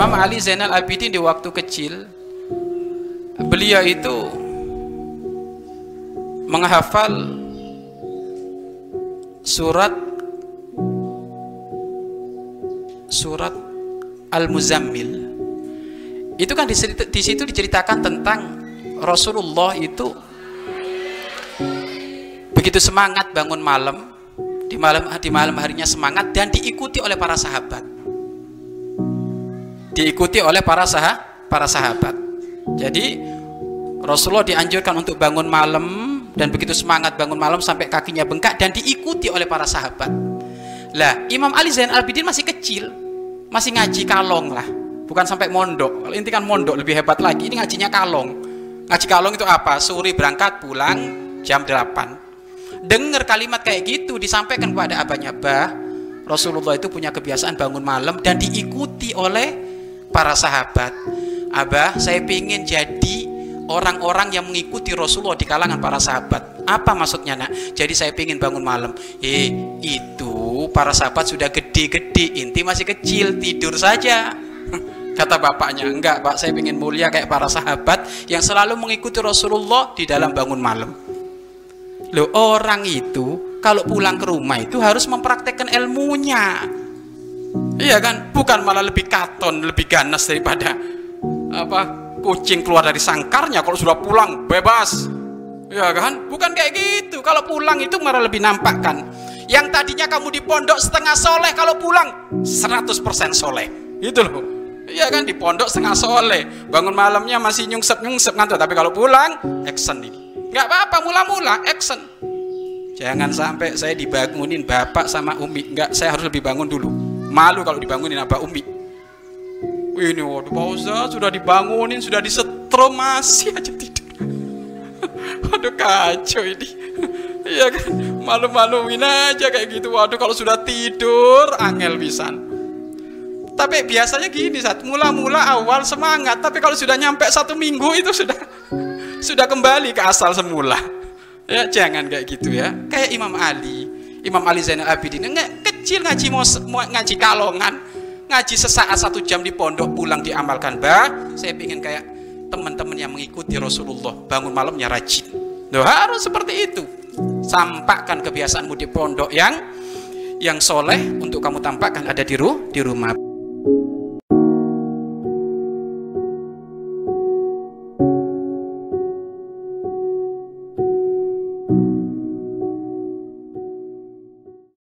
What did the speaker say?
Imam Ali Zainal Abidin di waktu kecil beliau itu menghafal surat surat Al-Muzammil. Itu kan di, situ diceritakan tentang Rasulullah itu begitu semangat bangun malam di malam di malam harinya semangat dan diikuti oleh para sahabat diikuti oleh para sah para sahabat. Jadi Rasulullah dianjurkan untuk bangun malam dan begitu semangat bangun malam sampai kakinya bengkak dan diikuti oleh para sahabat. Lah Imam Ali Zain Abidin masih kecil masih ngaji kalong lah bukan sampai mondok. Inti kan mondok lebih hebat lagi. Ini ngajinya kalong. Ngaji kalong itu apa? Suri berangkat pulang jam 8 dengar kalimat kayak gitu disampaikan kepada abahnya bah Rasulullah itu punya kebiasaan bangun malam dan diikuti oleh para sahabat. Abah saya ingin jadi orang-orang yang mengikuti Rasulullah di kalangan para sahabat. Apa maksudnya nak? Jadi saya ingin bangun malam. Eh itu para sahabat sudah gede-gede. Inti masih kecil tidur saja. Kata bapaknya enggak pak saya ingin mulia kayak para sahabat yang selalu mengikuti Rasulullah di dalam bangun malam. Loh orang itu kalau pulang ke rumah itu harus mempraktekkan ilmunya. Iya kan? Bukan malah lebih katon, lebih ganas daripada apa kucing keluar dari sangkarnya kalau sudah pulang bebas. Ya kan? Bukan kayak gitu. Kalau pulang itu malah lebih nampak kan. Yang tadinya kamu di pondok setengah soleh kalau pulang 100% soleh. Itu loh. Iya kan di pondok setengah soleh. Bangun malamnya masih nyungsep-nyungsep ngantuk. Tapi kalau pulang action ini nggak apa-apa mula-mula action jangan sampai saya dibangunin bapak sama umi nggak saya harus lebih bangun dulu malu kalau dibangunin apa umi ini waduh Pak Ustaz sudah dibangunin sudah disetrum masih aja tidur. Waduh kacau ini. Iya kan? Malu-maluin aja kayak gitu. Waduh kalau sudah tidur angel pisan. Tapi biasanya gini saat mula-mula awal semangat tapi kalau sudah nyampe satu minggu itu sudah sudah kembali ke asal semula. Ya, jangan kayak gitu ya. Kayak Imam Ali. Imam Ali Zainal Abidin. Nggak kecil ngaji mau, ngaji kalongan, ngaji sesaat satu jam di pondok pulang diamalkan bah. Saya ingin kayak teman-teman yang mengikuti Rasulullah bangun malamnya rajin. Loh, harus seperti itu. Sampaikan kebiasaanmu di pondok yang yang soleh untuk kamu tampakkan ada di, ru, di rumah.